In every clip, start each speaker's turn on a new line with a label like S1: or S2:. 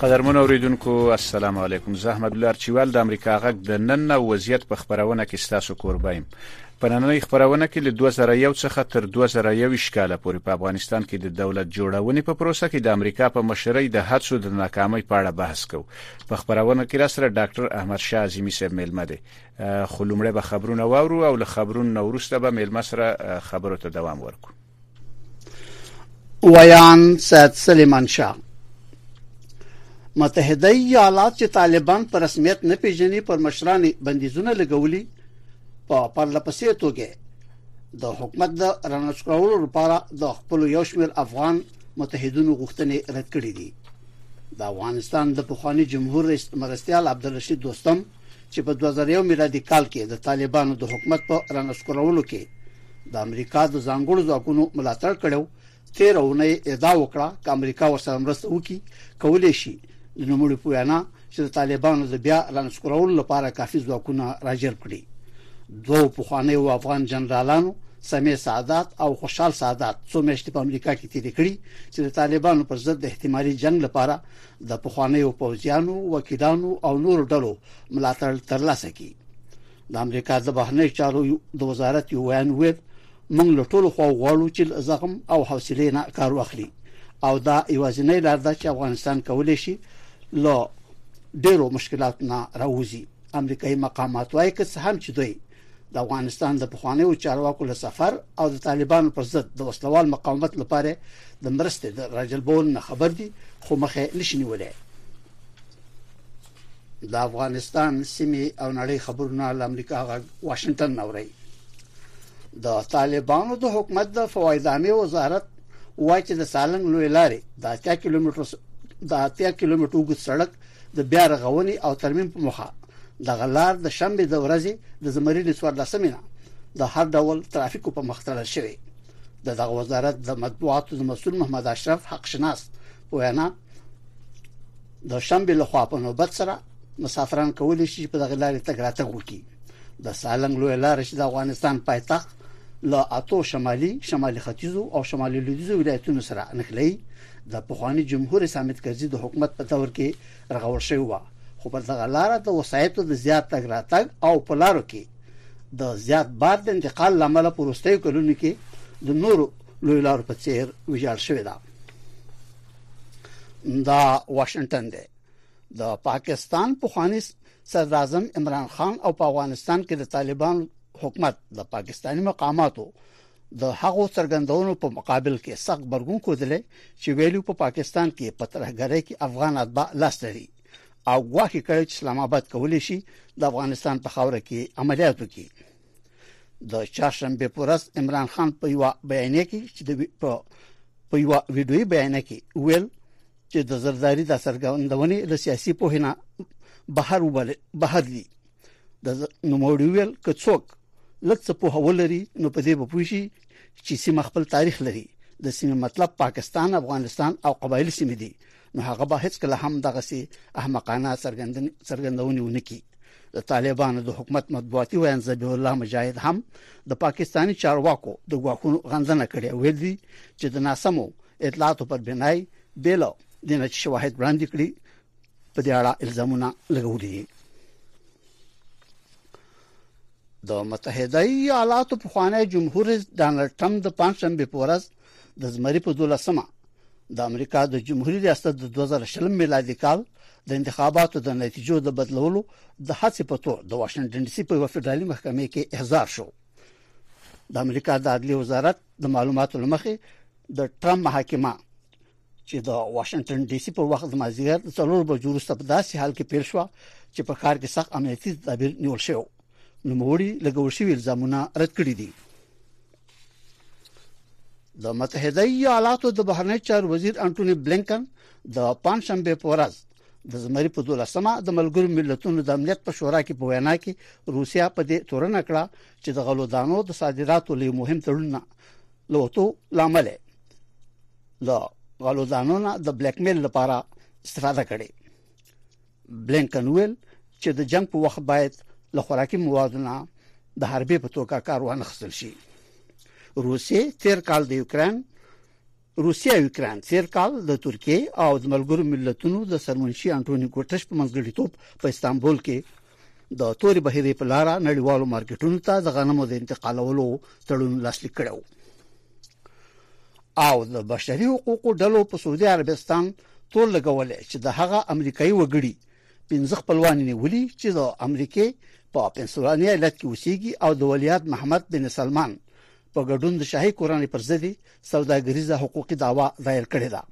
S1: قدرمن اوریدونکو السلام علیکم زه احمد الله ارچیوال د امریکا غږ د نن او وضعیت په خبرونه کې ستاسو کوربه یم په نننۍ خبرونه کې له 2001 څخه تر 2021 کال پورې په افغانستان کې د دولت جوړونې په پروسه کې د امریکا په مشرۍ د هڅو د ناکامۍ په اړه بحث کو په خبرونه کې را سره ډاکټر احمد شاه عظیمی صاحب ملمه دي خو لومړی به خبرونه واورو او له خبرونو وروسته به ملمه سره خبرو ته دوام ورکړو
S2: ویان سید سلیمان شاه متحده ایالات چې طالبان په رسمیت نه پیژني پر مشران بندیزونه لګولي په پرله پسې توګه د حکومت د رانسکولو لپاره د خپل یو شمېر افغان متحدونو غوښتنې رد کړې دي د افغانستان د پخوانی جمهور رئیس مرستيال عبدالرشید دوستم چې په 2001 میلادي کال کې د طالبانو د حکومت په رانسکورولو کې د امریکا د ځانګړو ځواکونو ملاتړ کړو تیر اونۍ ادعا وکړه چې امریکا ورسره مرسته وکړي کولای شي د نوموړي په وینا چې د طالبانو د بیا رانسکورولو لپاره کافي ځواکونه راجلب کړي دوه پخوانیو افغان جنرالانو سمې سعادت او خوشحال سعادت څو میاشتې په امریکا کې تیر کړي چې د طالبانو پر ضد د احتمالي جنگ لپاره د پخوانیو پوځیانو، وکیلانو او نورو ډلو ملاتړ ترلاسه کړي د امریکا د بهرنی چارو د وزارت یو ویان ویل موږ له ټولو خو غواړو چې زغم او حوصله نه کار واخلي او دا ایوازینۍ لار ده چې افغانستان کولی شي له ډیرو مشکلاتو نه راوځي امریکایي مقامات وایي که څه هم چې دوی د افغانستان د پخوانیو چارواکو له سفر او د طالبانو پر ضد د وسلوال مقاومت لپاره د مرستې د راجلبول نه خبر دي خو مخه نشي نیولای د افغانستان سیمه او نړۍ خبرونه له امریکا غا واشنگټن نوري د طالبانو د حکومت د فوایدامي وزارت وایي چې د سالنګ لوی لارې د 10 کیلومتر د 10 کیلومتر وګړي سړک د بیا رغونې او ترمیم په موخه دغه لار د شنبې د ورځې د زمري له څوارلسمې نه د هر ډول ترافیکو په مخ تړل شوې د دغه وزارت د مطبوعاتو د مسول محمد اشرف حق شناس په وینا د شنبې لخوا په نوبت سره مسافران کولی شي په دغه لارې تګ راتګ وکړي د سالنګ لوی لار چې د افغانستان پایتخت له اتو شمالي شمالي ختیځو او شمالي لویدیځو ولایتونو سره نښلي د پخوانی جمهور سامت کرزي د حکومت په دور کې رغول شوی و خو پر دغه لار د وسایتو د زیات تګ راتګ او په لارو کې د زیات بار د انتقال لامل پروستي کلونو کې د نورو لوی لارو په څیر ویجاړ شوی دا دا واشنگټن دی د پاکستان پخوانی صدر اعظم عمران خان او په افغانستان کې د طالبان حکومت د پاکستاني مقاماتو د هغو څرګندونو په مقابل کې سخت برګون کودلې چې ویلو په پاکستان کې په ترهګرۍ کې افغان اتباع لاس لري او غواخي کړي چې اسلام آباد کولی شي د افغانستان په خاور کې عملیات وکړي د چهارشنبه پر ورځ عمران خان په یو بیان کې چې د په په یو ویډیوي بیان کې ویل چې د زرداری د سرګندونې له سیاسي پوهنه بهر وبل بهر دي د نوموړي ویل ک څوک لڅ په هولري نو په دې به پوښي چې سیمه خپل تاریخ لري د سیمې مطلب پاکستان افغانستان او قبایلی سیمې دي نو هغه به هیڅ کله هم دغه سي احمقانه څرګندونې ونکړي د طالبانو د حکومت مطبوعاتي ویاند ذبیح الله مجاهد هم د پاکستاني چارواکو د غواخونو غندنه کړې ویل دي چې د ناسمو اطلاعاتو پر بنای بیل د نچ شواهد وړاندې کړي په دې اړه الزامونه لګولي دي د متحده ایالاتو په خوانی جمهور رئیس ډانلډ ټرمپ د پنځشنبه په ورځ د زمری په 12 مه د امریکا د جمهوریت ریاست د 2020 میلادي کال د انتخاباتو د نتیجو د بدلولو د هڅې په تور د واشنگټن ډي سي په یو فدرالي محکمې کې احضار شو د امریکا د عدلي وزارت د معلوماتو لمخې د ټرمپ محاکمه چې د واشنگټن ډي سي په وخت د مازیګر د څلور بجو وروسته په داسې حال کې پیښ شو چې په کار کې سخت امنیتي تدابیر نیول شوی نو موري لګول شوی الزامونه رد کړی دي د متحده ایالاتو د بهرنی چار وزیر انټونی بلینکن د پنځشنبه په ورځ د زمری په 12مه د ملګرو ملتونو د امنیت په شورا کې په وینا کې روسیا په دې تورنه کړه چې د غلو دانو د صادراتو لوی مهم تړون نه لوتو لامل له غلو دانو نه د بلیک میل لپاره استفاده کړې بلینکن ویل چې د جنگ په وخت باید له خوراکي موادو نه د حربې په توګه کار وانه خستل شي روسیه تیر کال د یوکرين روسیه او یوکرين تیر کال د ترکیه او د ملګرو ملتونو د سرمنشي انټونی ګوتش په منځګړیتوب په استانبول کې د توري بهیرې په لار نړیوالو مارکیټونو ته د غنمو د انتقالولو تړون لاسلیک کړو او د بشري حقوقو ډلو په سعودي عربستان تور لګول چې د هغه امریکایي وګړي پنځه خپلوان نیولي چې د امریکې په پنسلوانیا ایالت کې اوسېږي او د ولیعهد محمد بن سلمان په ګډون د شاهي کورنۍ پر ضد سوداګریزه حقوقي داوا دایر کړې ده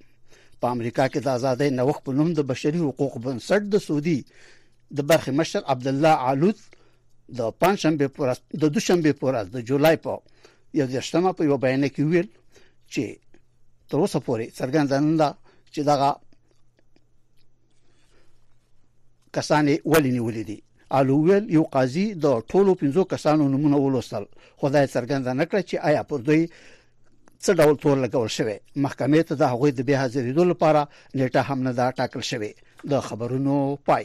S2: په امریکا کې د ازادۍ نوښت په نوم د بشري حقوقو بنسټ د سعودي د برخې مشر عبد الله علوت د پنځشنبه پر د دوشنبه پر د جولای په یو ځشتمه په یو بیان کې ویل چې تر اوسه پورې څرګنده نه ده چې دغه کسان ولې نیولې دي الویل یو قاضي د ټولو 15 کسانو نمونه ولوستل خدای څرګنده نکړه چې آیا پر دوی څه ډول تور لګول شوی محکمې ته د هغوی د بیا حاضرېدو لپاره نیټه هم نه ده ټاکل شوې د خبرونو پای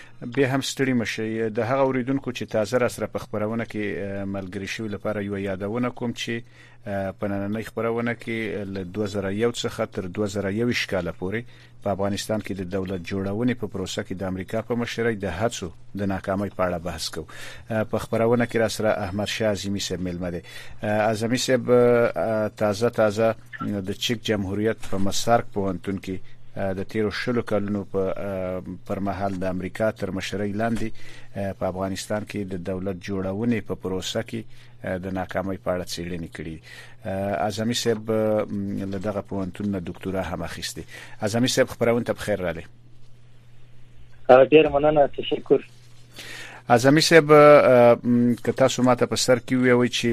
S1: بیا هم ستړي مه شئ. د هغه اوریدونکو چې تازه راسره په خپرونه کې ملګري شوي لپاره یوه یادونه کوم چې په نننۍ خپرونه کې له دوه زره یو څخه تر دوه زره یوویشت کال پورې په افغانستان کې د دولت جوړونې په پروسه کې د امریکا په مشرۍ د هڅو د ناکامۍ په اړه بحث کوو. په خپرونه کې راسره احمدشاه عظیمي صاحب مېلمه دی. عظمي صاحب تازه تازه د چک جمهوریت په مسارک پوهنتون کې د تیرو شلو کلونو په پر مهال د امریکا تر مشرۍ لاندې په افغانستان کې د دولت جوړونې په پروسه کې د ناکامۍ په اړه څېړنې کړې اعظمي صاحب له دغه پوهنتون نه ډاکټورا هم اخیستې اعظمي صاحب خبرونه ته بخیر راغلی
S3: ډیر مننه تشکر
S1: اعظمي صاحب که تاسو ماته په سر کې ویوي چې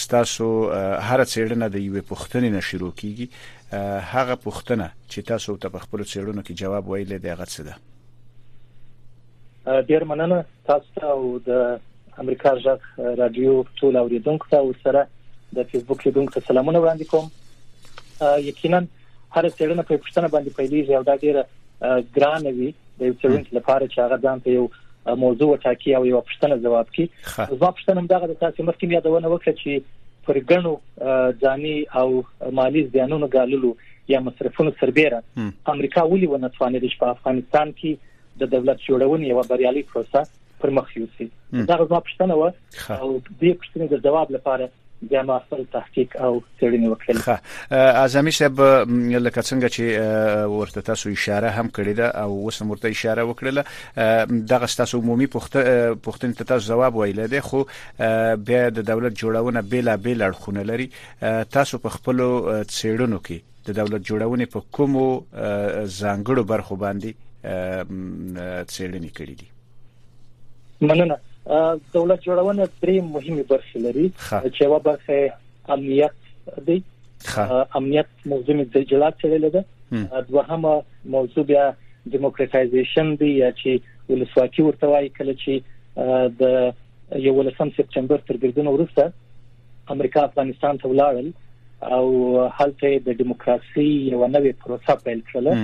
S1: ستاسو هر څېړنه د یوې پوښتنې نه شروع کیږي هغه پوښتنه چې تاسو ته په خپل څېړنو کې جواب ویلې دی هغه څه ده
S3: ډیر مننه تاسو ته او د امریکا ژغ رادیو ټول اوریدونکو ته او سره د فیسبوک لیدونکو ته سلامونه وړاندې کوم یقینا هر څېړنه په پښتنه باندې پیلېږي او دا ډیره ګران وي د یو څېړونکي لپاره چې هغه ځان ته یو موضوع ټاکي او یو پښتنه جواب کی زما پښتنه هم دغه د تاسو مخکې یادونه وکړه چې پر ګڼو ځاني او مالی زیانونو غاللو یا مصرفونو سربېره امریکا ولې ونه توانېد چې په افغانستان کې د دولت جوړونې یو بریالي پروسه پر مخ یوسي دا غوښتنه پښتنه و او دې پښتنې د جواب لپاره بیا ما خپل تحقیق او څېړنې وکړې
S1: ښه اعظمي صاحب لکه څنګه چې ورته تاسو اشاره هم کړې ده او اوس هم ورته اشاره وکړله دغه تاسو عمومي پوښتنې ته تاسو ځواب ویل دي خو بیا د دولت جوړونه بیلا بیل اړخونه لري تاسو په خپل څېړنو کې د دولت جوړونې په کومو ځانګړو برخو باندې څېړنې کړې دي
S3: مننه دولت جوړونه درې مهمه برخې لري چې یو برخه امنیت دی امنیت موضوع د جلا څېړل ده دوهمه موضوع بیا دیموکراتایزیشن دی یا چې ولسواکي ورته وایي کله چې د یو لسم سپټمبر تر ګردونو وروسته امریکا افغانستان ته ولاړل او هلته د دیموکراسي یو نوې پروسه پیل کړله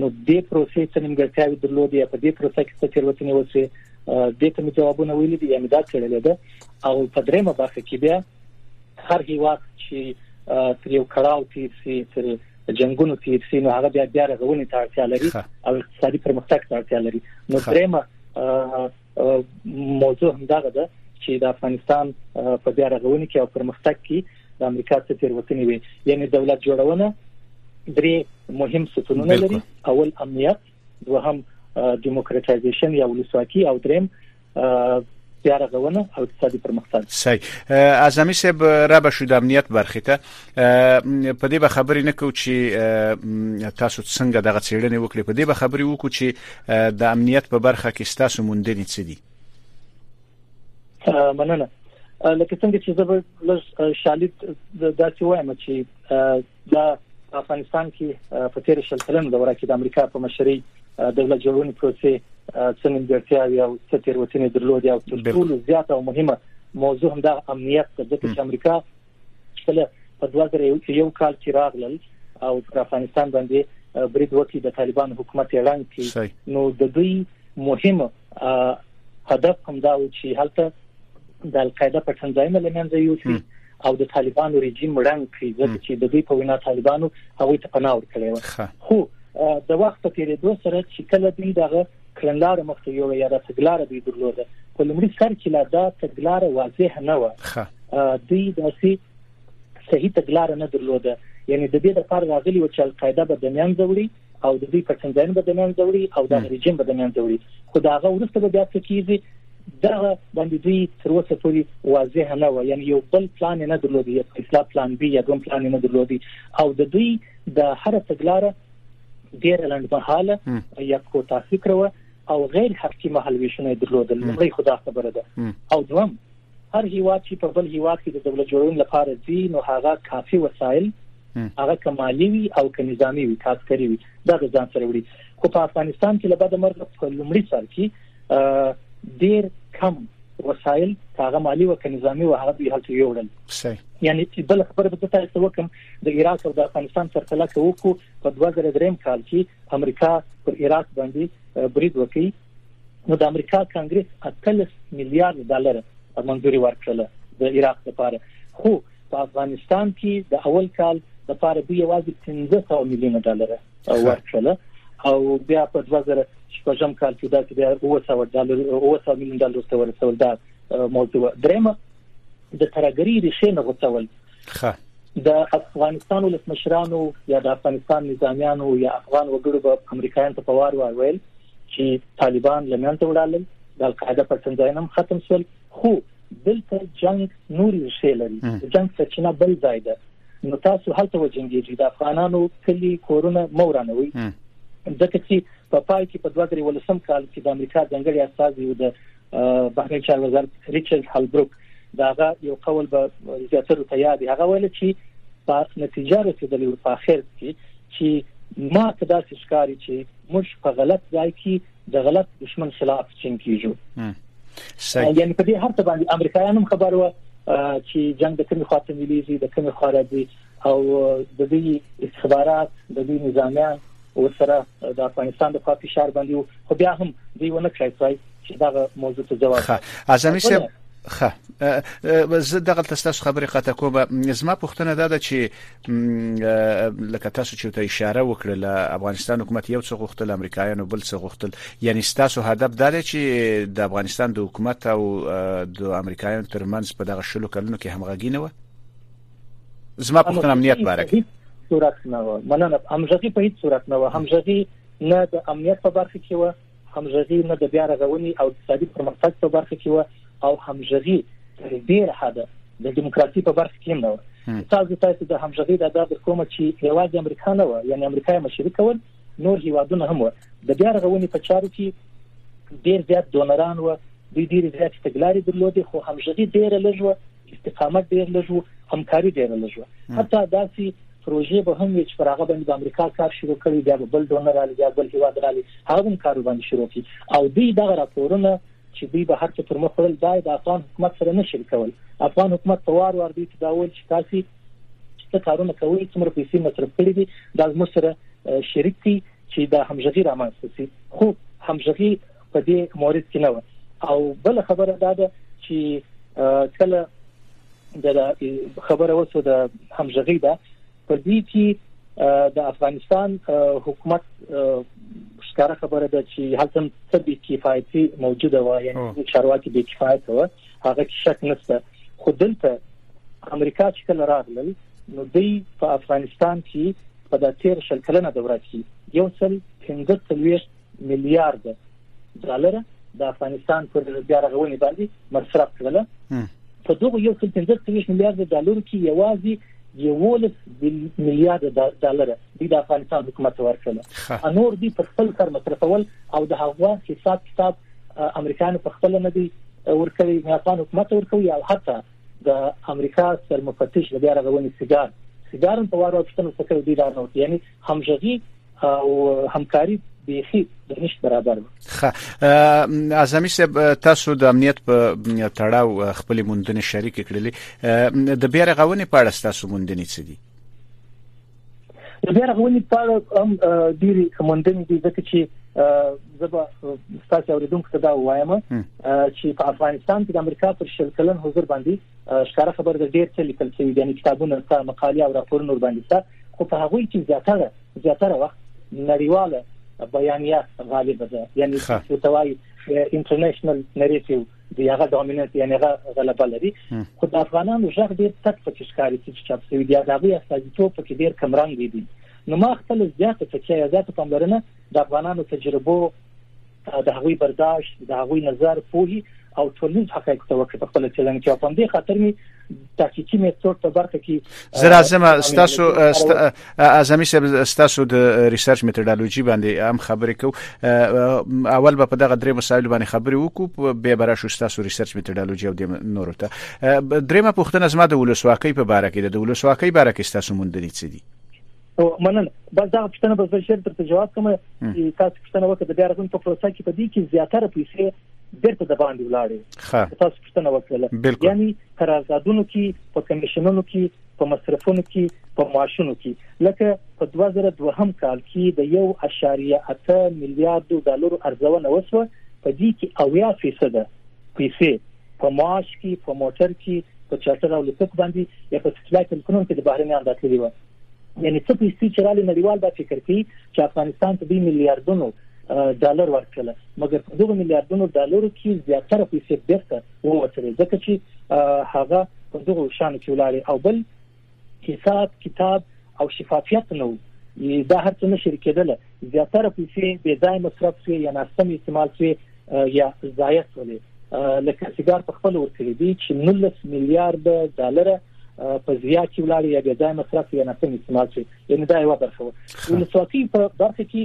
S3: نو دې پروسې څه نیمګړتیاوې درلودې یا په دې پروسه کې څه تیروتنې وسوې دې ته مې جوابونه ویلي دي یعنی دا کړل ده او په درېمه برخه کې بیا هر هیواد چې تر یو کړهو تیر سي تر جنگونو تیر سي نو هغه بیا بیا رغونې ته اړتیا لري او اقتصادي پرمختګ ته اړتیا لري نو درېمه موضوع هم دا ده چې د افغانستان په بیا رغونې کې او پرمختګ کې د امریکا څخه تیروتنې وي یعنی دولت جوړونه درې مهم ستونونه لري اول امنیت دوهم دیموکراتایزیشن یا ولسواکي او دریم بیا رغونه او اقتصادي پرمختګ
S1: صحیح اعظمي صاحب را به شو د امنیت برخې ته په دې به خبرې نه کوو چې تاسو څنګه دغه چیرنې وکړي په دې به خبرې وکړو چې د امنیت په برخه کې تاسو موندنې څه دي
S3: مننه لکه څنګه چې زبر لږ شالید دا چې وایم چې دا افغانستان کې په تیر شل کلن دوره کې د امریکا په مشرۍ دولت جوړونې پروسې څنګه ګټیاوي او څه تیر وتنې درلودي او تر ټولو زیاته او مهمه موضوع هم د امنیت د امریکا چې کله په 2001 کال کې راغلل او پر افغانستان باندې برید وکړي د طالبان حکومت اعلان کړي نو د دوی مهمه هدف هم دا و چې هلته د القاعده په څنځایمه لمنځه یوسي او د طالبانو رژیم وړاند کړی ځکه چې د دوی په وینا طالبانو هغه ته پناه ورکړې و خو د وخت په تیریدو سره چې کله دوی دغه کړنلاره مخ ته یوړه یا د تګلاره دی درلوده په لومړي سر کې لا دا تګلاره واضح نه و دوی داسې صحیح تګلاره نه درلوده یعنی د دې لپاره راغلی و چې القاعده به د نن زوري او د دې پرڅنګان به د نن زوري او د رژیم به د نن زوري خو دا غو ورسته به بیا څه کیږي دا باندې دوی تر اوسه پورې واضح نه و یعنی یو بل پلان نه درلودي اصلاح پلان بي یا کوم پلان نه درلودي او د دوی د هر تګلاره ډیر لنډمهاله یا کوتا فکر و او غیر حقيقي مهالويشونه درلودل لومړی خدا خبره ده او دوم هر هیواد چې په بل هیواد کې د دولت جوړون لپاره ځي نو هغه کافي وسایل هغه کمالي وي او که نظامی وي کاسکري وي دا د ځان سره وړي خو په افغانستان کې لبد مرګ په لومړي سر کې ډیر کم وسایل هغه مالی او که نظامی و هغه به هلته یوړل یعنی بل خبره به تاسو وکم د عراق او د افغانستان پرتله که وکړو په 2003 کال کې امریکا پر عراق باندې برید وکړي نو د امریکا کانګرس 13 میلیارډ ډالر منځوري ورکړل د عراق لپاره خو په افغانستان کې د اول کال د پاره دوی یوازې 1500 میلیونه ډالر ورکړل او بیا په 2000 شپږم کال کې دا چې 200 ډالر 200 میلیون ډالر ته ورسول دا موضوع درېمه د ترګری ریښې نه غوڅول
S1: ښه
S3: د افغانستان ولسمشرانو یا د افغانستان نظامیانو یا افغان وګړو به امریکایان ته پوار وایل چې طالبان لمنته وړل د القاعده پر څنځاینم ختم شول خو دلته جنگ نور شي لري جنگ سرچینه بل ځای ده نو تاسو هلته وجنګیږئ د افغانانو کلی کورونه مورانوي ځکه چې په پای کې په 2013 کال کې د امریکا ځنګړي استازي د بهرنی چارو وزارت ریچارډ هالبروک داغه یو قول به زیاتره ته یاد هغه ویل چې په نتیجه رسیدلی په اخر کې چې ما ته دا ښکاری چې موږ په غلط ځای کې د غلط دشمن خلاف چین کیږو یعنی په دې هر څه باندې امریکایان هم خبر و چې جنگ د کومې خواته مليږي د کومې خوا راځي او د دې استخبارات د دې نظامیان ورسره د افغانستان د خوا فشار باندې وو خو بیا هم دوی ونه کړای شوی چې دا موضوع ته جواب ښه
S1: اعظمي صاحب خه زه دغه تاسو خبرې قطع کوم زما پوښتنه دا ده چې لکه تاسو چې ته اشاره وکړل افغانستان حکومت یو څه غوښتل امریکایانو بل څه غوښتل یعنی تاسو هدف دا دی چې د افغانستان د حکومت او د امریکایانو ترمنځ په دغه شلو کلونو کې همغږي نه و زما پښتنه امنیت باره کې
S3: صورت نه و مننه همغږي په هیڅ صورت نه و همغږي نه د امنیت په برخه کې و همغږي نه د بیا رغونې او اقتصادي پرمختګ په برخه کې و او همغږي تر ډیر حده د دیموکراسي په برخه کې نه و تاسو تاسو د همغږي د ادب کومه چې یوازې امریکا نه و یعنی امریکا یې مشرک ول نور هیوادونه هم و د بیا رغونې په چارو کې ډیر زیات دونران و دوی ډیر زیات تګلارې درلودې خو همغږي ډیره لږ و استقامت ډیر لږ وو همکاري ډیر لږ وو حتی داسي پروژې به هم وي چې پر هغه باندې د امریکا کار شروع کړي بیا به بل ډونر علی بیا بل هیواد علی هغه هم کار باندې شروع کړي او دوی دا راپورونه چې دوی به هرڅه پر مخ وړل دا د افغان حکومت سره نه شریکول افغان حکومت په وار وار دوی ته دا وایي چې تاسو څه کارونه کوي څومره پیسې مصرف کړې دي دا زموږ سره شریک دي چې دا همغږي رامنځته شي خو همغږي په دې مورد کې نه و او بل خبره دا ده چې کله د خبره وسو د همغږي ده په دې کې د افغانستان حکومت ښکاره خبره ده چې هلته څه به کفایتي موجوده و یعنی چارواکي به کفایت و هغه شک نشته خو دلته امریکا چې کله راغلل نو دوی په افغانستان کې په د 13 شل کلنه دوره کې یو څل 15 میلیارډ ډالر د افغانستان پر بیا رغونې باندې مصرف کړل په دغه یو څل 15 میلیارډ ډالر کې یوازې یولس میلیارډ ډالر د افغانستان حکومت ورکړل انور دی پر خپل سر مصرفول او د هغه حساب کتاب امریکایانو په خپل نه دی ورکړي نه افغان حکومت ورکوي او حتی د امریکا سرمفتش د بیا رغونې سیګار سیګار په واره پښتنو څخه دی دا نو یعنی همغږي او همکاري بیخي د نشت برابر
S1: خه اعظمي صاحب تاسو د امنیت په تړاو خپل مندنه شریک کړلې د بیا رغونې په اړه تاسو مندنه څه دي
S3: د بیا رغونې په اړه هم ډېری مندنه دي ځکه چې زبا ستاسو اوریدونکو ته دا وایم چې په افغانستان کې د امریکا پر شل کلن حضور باندې ښکاره خبره ده ډېر څه لیکل شوي دي یعنې کتابونه شته مقالې او راپورونه ورباندې شته خو په هغوی کې زیاتره زیاتره وخت نړیواله بیانیه غالبه ده یعنی څه ته وایي انټرنیشنل نریټیو دی هغه ډومیننت یعنی هغه غلبه لري خو د افغانانو ژغ ډیر تک پکې ښکاري چې چاپ شوی دی دا غوي استازیتوب پکې ډیر کم رنګ دي نو ما خپل زیاته تکیه زیاته پاملرنه د افغانانو تجربو د هغوی برداشت، د هغوی نظر، پوهي او ټولنیزو حقایقو ته وکړه په خپله څېړنه کې او په همدې خاطر مې تحقیقي میتود په برخه کې
S1: زه راځم ستاسو اعظمي صاحب ستاسو د ریسرچ میتودولوژي باندې هم خبرې کوو اول به په دغه درې مسایل باندې خبرې وکړو به برا شو ستاسو ریسرچ میتودولوژي او د نورو ته درېمه پوښتنه زما د ولسواکۍ په اړه کې د ولسواکۍ په اړه کې ستاسو موندنې څه دي
S3: او مننه بس دا پښتنه به زه شر ترته جواب کوم چې تاسو پښتنه وکړه د بیا رغون په پروسه کې په دې کې زیاتره پیسې بیرته د باندې ولاړې تاسو پښتنه وکړه یعنی تر آزادونو کې په کمیشنونو کې په مصرفونو کې په معاشونو کې لکه په 2002 کال کې د 1.8 میلیارډ ډالر ارزونه وسوه په دې کې اویا فیصد پیسې په معاش کې په موټر کې په چارټر او لوکس باندې یا په سټلایټ کلکونو کې د بهرنیان راتللی و یعنی څه پیسې چې رالي نړیوال دا فکر کوي چې افغانستان ته د میلیارډونو ډالر ورکړل مګر په دغه میلیارډونو ډالرو کې زیاتره پیسې بیرته ووتلې ځکه چې هغه په دغه شان کې ولاړې او بل حساب کتاب او شفافیت نه و دا هر څه نشر کېدل زیاتره پیسې بې ځای مصرف شوې یا ناسم استعمال شوې یا ضایع شولې لکه سیګار په خپل ورکړي دي چې 19 میلیارډ ډالر په زیات کې ولاړ یا بې ځای مصرف یا ناسم استعمال شي یعنی دا یو برخه و ولسواکي په برخه کې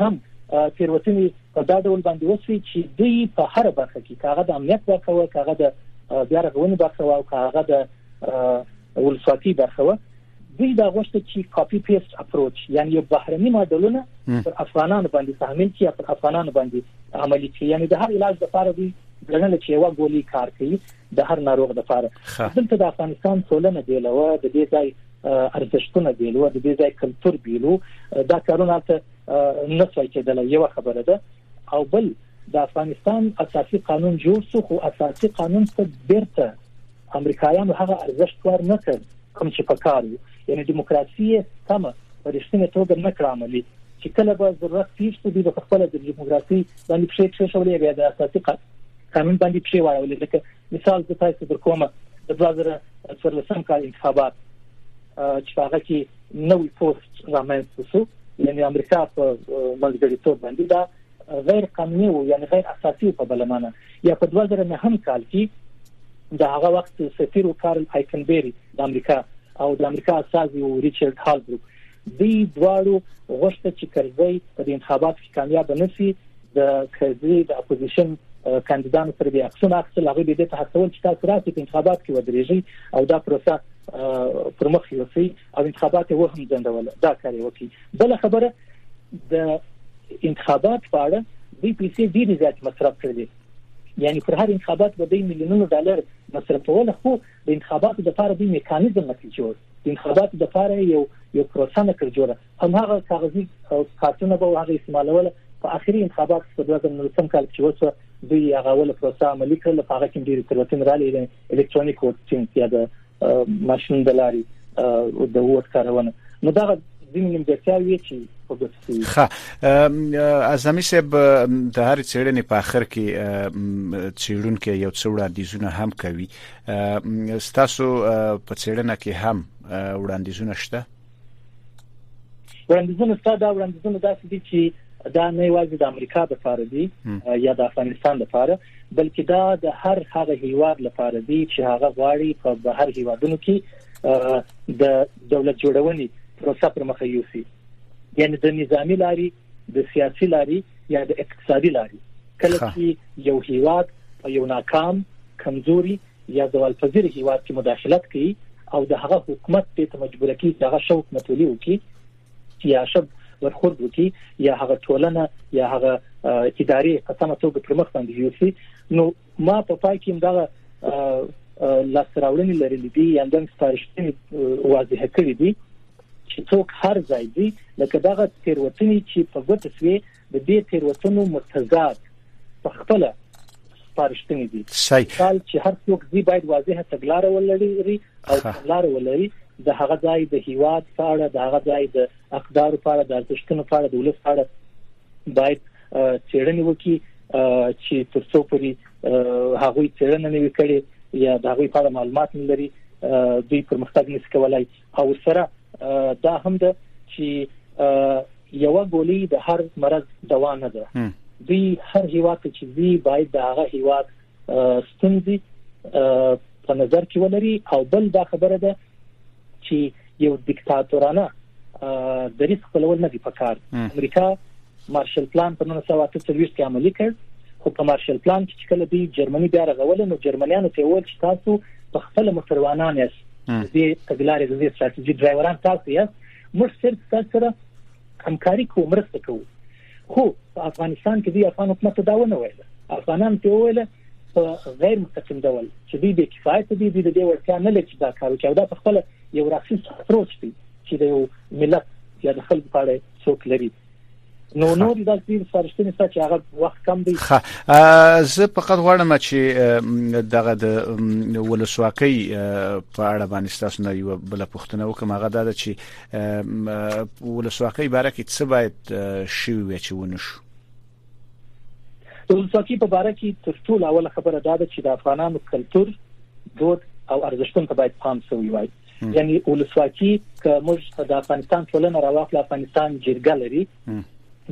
S3: هم تیروتنې په دا ډول باندې وسوي چې دوی په هر برخه کې کاغه د امنیت برخه و کاغه د بیا رغونې برخه و او کاغه د ولسواکي برخه و دوی دا غوښته چې کاپي پیسټ اپروچ یعنی یو بهرني ماډلونه پر افغانانو باندې تحمیل کړي پر افغانانو باندې عملی کړي یعنی د هر علاج لپاره دوی ګڼل چې یو ګولۍ کار کوي د هر ناروغ لپاره دلته د افغانستان ټولنه دی له د دې ځای ارزښتونه دی له د دې ځای کلچر دی له دا کارونه ته نه څوي کېدل یو خبره ده او بل د افغانستان اساسي قانون جوړ شو خو اساسي قانون څخه بیرته امریکایانو هغه ارزښت ور نه کړ کوم چې پکار وو یعنی دیموکراسي سم په رښتینې توګه نه کړ عملی چې کله به ضرورت پیښ شي دوی په خپل د دیموکراسي باندې پښې پښې شولې بیا د اساسي قانون باندې پښې واړولې لکه مثال د تاسو در کومه د 2014 کال انتخابات چې هغه کې نوې پوسټ رامنځته شو یعنی امریکا په منځګړیتوب باندې دا غیر قانوني وو یعنی غیر اساسي په بل معنی یا په 2009 کال کې د هغه وخت سفیر کارل آیکنبری د امریکا او د امریکا استازي او ریچارډ هالبروک دوی دواړو غوښته چې کرزی په انتخاباتو کې کامیاب نشي د کرزی د اپوزیشن کاندیدانو سره د اکسون اخیستل هغه به د هڅول چې تاسو راسي په انتخابات کې ودرېږي او دا پروسه پر مخ یوسي او انتخابات وه هم ځندول دا کار وکړي بل خبره د انتخابات په اړه دوی پیسې ډېرې زیات مصرف کړې یعنی پر هر انتخابات به د میلیونونو ډالر مصرفول خو د انتخاباتو د لپاره د میکانیزم نه جوړ د انتخاباتو د لپاره یو یو پروسه نه کړ جوړه هم هغه کاغذي کارتونه به هغه استعمالول په اخري انتخابات په 2019 کال کې وسو دوی هغه ول پروسه عملی کړل په هغه کې ډېر ترتین را لید الکترونیک ووټینګ یا د ماشوم د لاري د ووټ کارونه نو دا ځینې نیمګړتیاوې چې په ګوته شوي
S1: ښه اعظمي صاحب د هر چیرنې په اخر کې چیرونکو یو څو وړاندیزونه هم کوي ستاسو په چیرنه کې هم وړاندیزونه شته
S3: وړاندیزونه ستا دا وړاندیزونه داسې دي چې دا نه یوازې د امریکا لپاره دي یا د افغانستان لپاره بلکې دا د هر هغه هیواد لپاره دي چې هغه غواړي په بهر هیوادونو کې د دولت جوړونې پروسه پر مخ یوسي یعنی د نظامی لاري د سیاسي لاري یا د اقتصادي لاري کله چې یو هیواد په یو ناکام کمزوري یا زوال پذیر هیواد کې مداخلت کوي او د هغه حکومت دې ته مجبور کړي چې هغه شو حکومت ولي وکړي یا شب ورخورد وکړي یا هغه ټولنه یا هغه ادارې په سمه توګه پر مخ باندې یوسي نو ما په پای کې دا لاس راوړنې لري دي یا د سپارښتنې واضح کړې دي چې څوک هر ځای دی لکه دغه تیروتنې چې په ګوت سوي د دې تېروتنو متضاد په خپله سپارښتنې دي مثال چې هر څوک دې باید واضحه تګلاره ولري او تګلاره ولري د هغه ځای د هیواد په اړه د هغه ځای د اقدار په اړه د ارزښتونو په اړه د ولس په اړه باید چیرنې وکړي چې تر څو پوري هغه چیرنه نه وکړي یا د هغه په اړه معلومات نه لري دوی پرمختګ نشي کولای او سره دا هم ده چې یو ګولۍ د هر مرض دوا نه ده دوی هر هیوا ته چې دی باید د هغه هیوا ستونزې په نظر کې ولري او بل دا خبره ده چې یو دیکتاتورانه د ریس خپلول نه دی پکار امریکا مارشل پلان په 1923 کې عملی کړ خو په مارشل پلان کې چې کله دی جرمني بیا رغول نو جرمنیانو ته وویل چې تاسو په خپل متروانان یاست دې تګلارې د دې ستراتیژي ډرایوران تاسو یاست موږ صرف تاسو سره همکاري کوو مرسته کوو خو په افغانستان کې د افغان حکومت دا ونه ویل افغانان ته ویل په غیر مستقیم ډول چې دوی به کفایت دي د دې وړتیا نه لري چې دا کار وکړي او دا په خپل یو راسي سوچ دي چې د ملت یا د خلکو په اړه څوک لري نو نور د دې سرشتنې څخه چې هغه وخت کم دی
S1: زه فقط غواړم چې دغه د ولسواکۍ په اړه باندې تاسو نه یو بل پښتنه وکم هغه دا چې ولسواکۍ باره کې څه باید شي وي چې ونشو
S3: د ولسواکۍ په باره کې تر ټولو اوله خبره دا ده چې د افغانانو کلچر دود او ارزښتونو ته باید پام شوی وای یعنی ولسواکي که موږ د افغانستان ټولنه راوخل افغانستان جرګه لري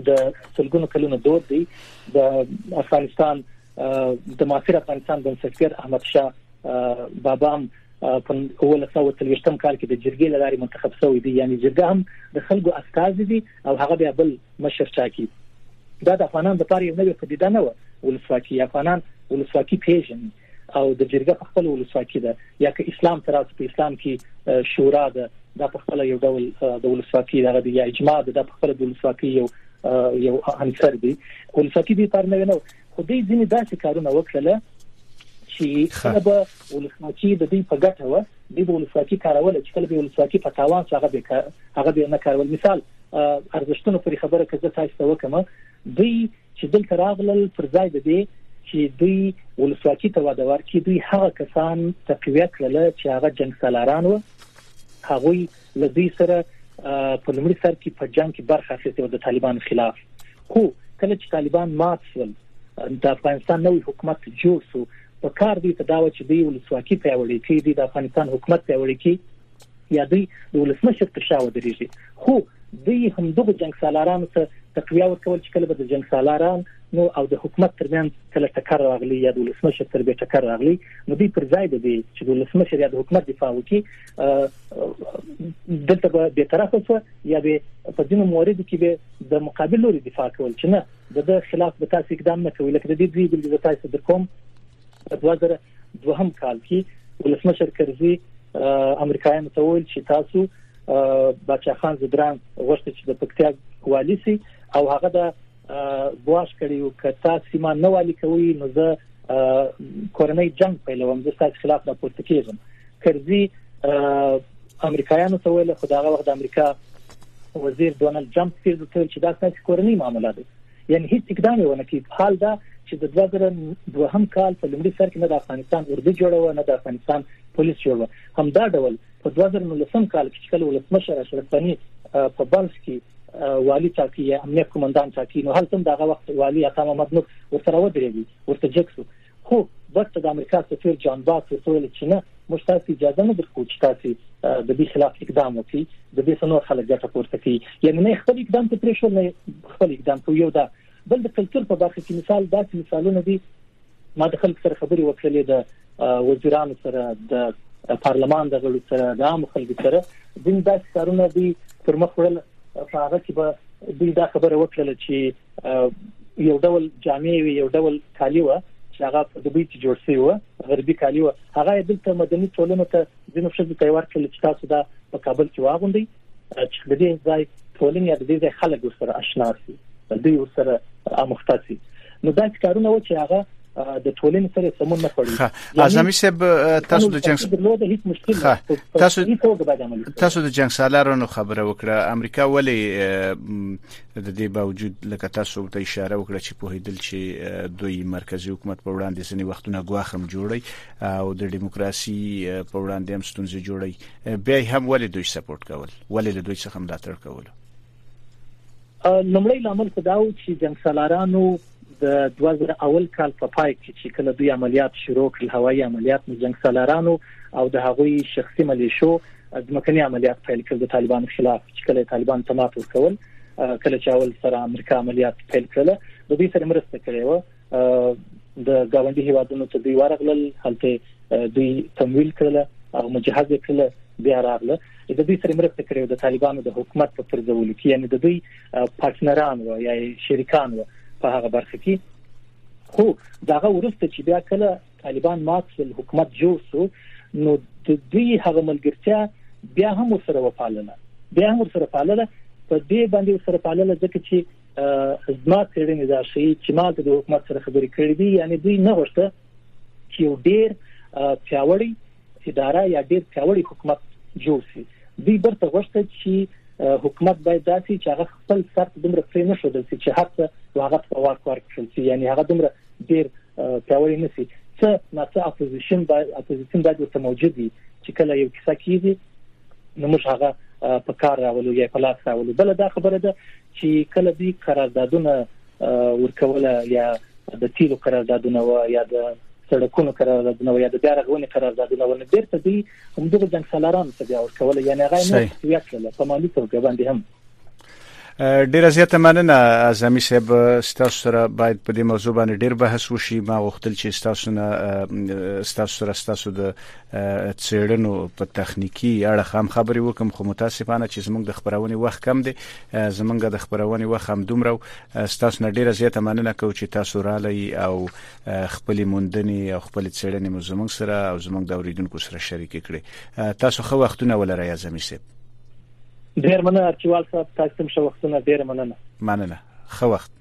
S3: د سلګونو کلونو دود دی د افغانستان د معاصر افغانستان بنسټګر احمد شاه بابا هم په 1923م کال کې د جرګې لارې منتخب شوی دی یعنی جرګه هم د خلکو استازي دي او هغه بیا بل مشر ټاکي دا د افغانانو لپاره یو نوې پدیده نه و ولسواکي افغانان ولسواکي پیژني او د جرګه په خپل ولسواکي ده یا که اسلام تر اوسه په اسلام کې شورا ده دا په خپل یو ډول د ولسواکي دغه دی یا اجماع ده د خپل د ولسواکي یو یو عنصر دی ولسواکي به پر نه نو خو دې ځینې داسې کارونه وکړل چې کله به ولسواکي د دې په ګټه و د ولسواکي کارول چې کله به ولسواکي په تاوان څنګه به هغه به نه کارول مثال ارزښتونو پر خبره کزه تاسو ته وکم دوی چې دلته راغلل پر ځای د دې چې دوی ولسواکي ته وده ورکړي دوی هغه کسان تقویه کړل چې هغه جنگ سالاران و هغه له دوی سره په لومړي سر کې په جنگ کې برخه اخیستې و د طالبان خلاف خو کله چې طالبان مات شول د افغانستان نوې حکومت جوړ شو په کار دی ته دا و چې دوی ولسواکي پیاوړې کړي د افغانستان حکومت پیاوړې کړي یا دوی د ولسمشر تر شا ودرېږي خو دوی همدغو جنګسالارانو ته تقویه ورکول چې کله به د جنګسالاران نو او د حکومت ترمنځ کله ټکر راغلی یا د ولسمشر سره به ټکر راغلی نو دوی پر ځای د دې چې د ولسمشر یا د حکومت دفاع وکړي دلته به به طرف وسو یا به په ځینو موردو کې به د مقابل لوري دفاع کول چې نه د خلاف به تاسو اقدام نه کوي لکه د دې دوی د تاسو د کوم په دوه زره دوهم کال کې ولسمشر کرزي امریکایانو ته وویل چې تاسو بچا خان زدران غوښتي چې د پکتیا والی سي او هغه د بواش کړي او کتا سیمه نه والی کوي نو زه کورنۍ جنگ پیلوم زه تاسو خلاف راپورته کیږم کرزي امریکایانو ته ویل خو دا هغه وخت د امریکا وزیر ډونالد جمپ سیل ته چې دا تاسو کورنۍ معاملې ده یعنې هیڅ اقدام یې ونه کړ حال دا چې د 2002 هم کال په لومړي سر کې نه د افغانستان اردو جوړوه نه د افغانستان پولیس جوړوه هم دا ډول په 2019 کال کې چې کله ولسمشر اشرف غنی په بلخ کې والی ټاکي یا امنیت کومندان ټاکي نو هلته دغه وخت والی عطا محمد نور ورسره ودرېږي ورته جکسو خو بټ ته د امریکا سفیر جان باس ورته ویل چې نه موږ تاسو اجازه نه درکو چې تاسو د دې خلاف اقدام وکړي د دې سنور خلک ګټه پورته کوي یعنی نه خپل اقدام ته پریښول نه خپل اقدام کوي یو دا بل د کلچر په برخه کې مثال داسې مثالونه دي ما د خلک سره خبرې وکړلې د وزیرانو سره د پارلمان د غړو سره د عام خلکو سره د داسې کارونه دي پر مخ وړل په هغه کې به دوی دا خبره وکړه چې یو ډول جامې وي یو ډول کالي و چې هغه په دوبۍ کې جوړ شوی و غربي کالي و هغه دلته مدني ټولنه ته ځینو ښځو ته ورکړل چې تاسو دا په کابل کې واغوندئ چې د دې ځای ټولنې د دې ځای خلک ورسره آشنا شي دوی ورسره اموخته شي نو دا کارونه و چې هغه د ټولنې سره سمون نه
S1: خوري یعنی اعظمي صاحب تاسو د جنگ تاسو تاسو د جنگ سالارانو خبره وکړه امریکا ولی د دې باوجود لکه تاسو ته اشاره وکړه چې پوهیدل چې دوی مرکزی حکومت په وړاندې ځنې وختونه غواخ هم جوړي او د دیموکراسي په وړاندې هم ستونزې جوړي بیا هم ولې دوی سپورټ کول ولې له دوی څخه ملاتړ کول
S3: لمړی لامل خداو چې جنگ سالارانو د 2000 اول کال په پای کې چې کله دوی عملیات شروع کړل هوایي عملیات نو جنگ سالارانو او د هغوی شخصي ملیشو ځمکني عملیات پیل کړل د طالبانو خلاف چې کله طالبان ته مات ورکول کله چې اول سره امریکا عملیات پیل کړل د دوی سره مرسته کړې و د گاونډي هیوادونو ته دوی ورغلل هلته دوی تمویل کړل او مجهز کړل بیا راغله د دوی سره مرسته کړې و د طالبانو د حکومت په پرځولو کې یعنی د دوی پارتنران و یا شریکان و په هغه برخه کې خو داغه ورسته چې بیا کله طالبان مات سول حکومت جوړ سو نو د دوی هغه ملګرتیا بیا هم سره وپالله بیا هم سره پالله په دې باندې سره پالله ځکه چې زما ترېنې دا شي چې ما د حکومت سره خبرې کړې دي یعنی دوی نه غوښته چې یو ډیر پیاوړی اداره یا ډیر پیاوړی حکومت جوړ شي دوی برته غوښته چې حکومت باید داسې چې هغه خپل سر دومره پرې نه شو دلته چې هڅه واغت په واک ورکړي چې یعنی هغه دومره ډیر پیاوړی نه شي څه نه څه اپوزیشن باید اپوزیشن باید ورته موجود وي چې کله یو کیسه کیږي نو موږ هغه په کار راولو یا په لاس راولو بل دا خبره ده چې کله دوی قراردادونه ورکوله یا د تیلو قراردادونه و یا د سړکونو قراردادونه و یا د بیا رغونې قراردادونه و نو بیرته دوی همدغه جنگ سالارانو ته بیا ورکوله یعنی هغه نو تقویه کړله په مالي توګه باندې هم
S1: ډیر زیاته مننه اعظمي صاحب ستاسو سره باید په دې موضوع باندې ډیر بحث وشي ما غوښتل چې ستاسو نه ستاسو سره ستاسو د چیرنو په تخنیکی اړه هم خبرې وکم خو متاسفانه چې زموږ د خبرونه وخت کم دی زمونږ د خبرونې وخت هم دومره ستاسو نه ډیره زیاته مننه کوو چې تاسو رالی او خپل موندنې او خپل څېړنې مو زمونږ سره او زمونږ د اوریدونکو سره شریک کړي تاسو خو وختونه ولرئ اعظمي صاحب
S3: ډیر مننه ارچوال صاحب تاسو هم ښه وختونه ډیر مننه
S1: مننه خو وخت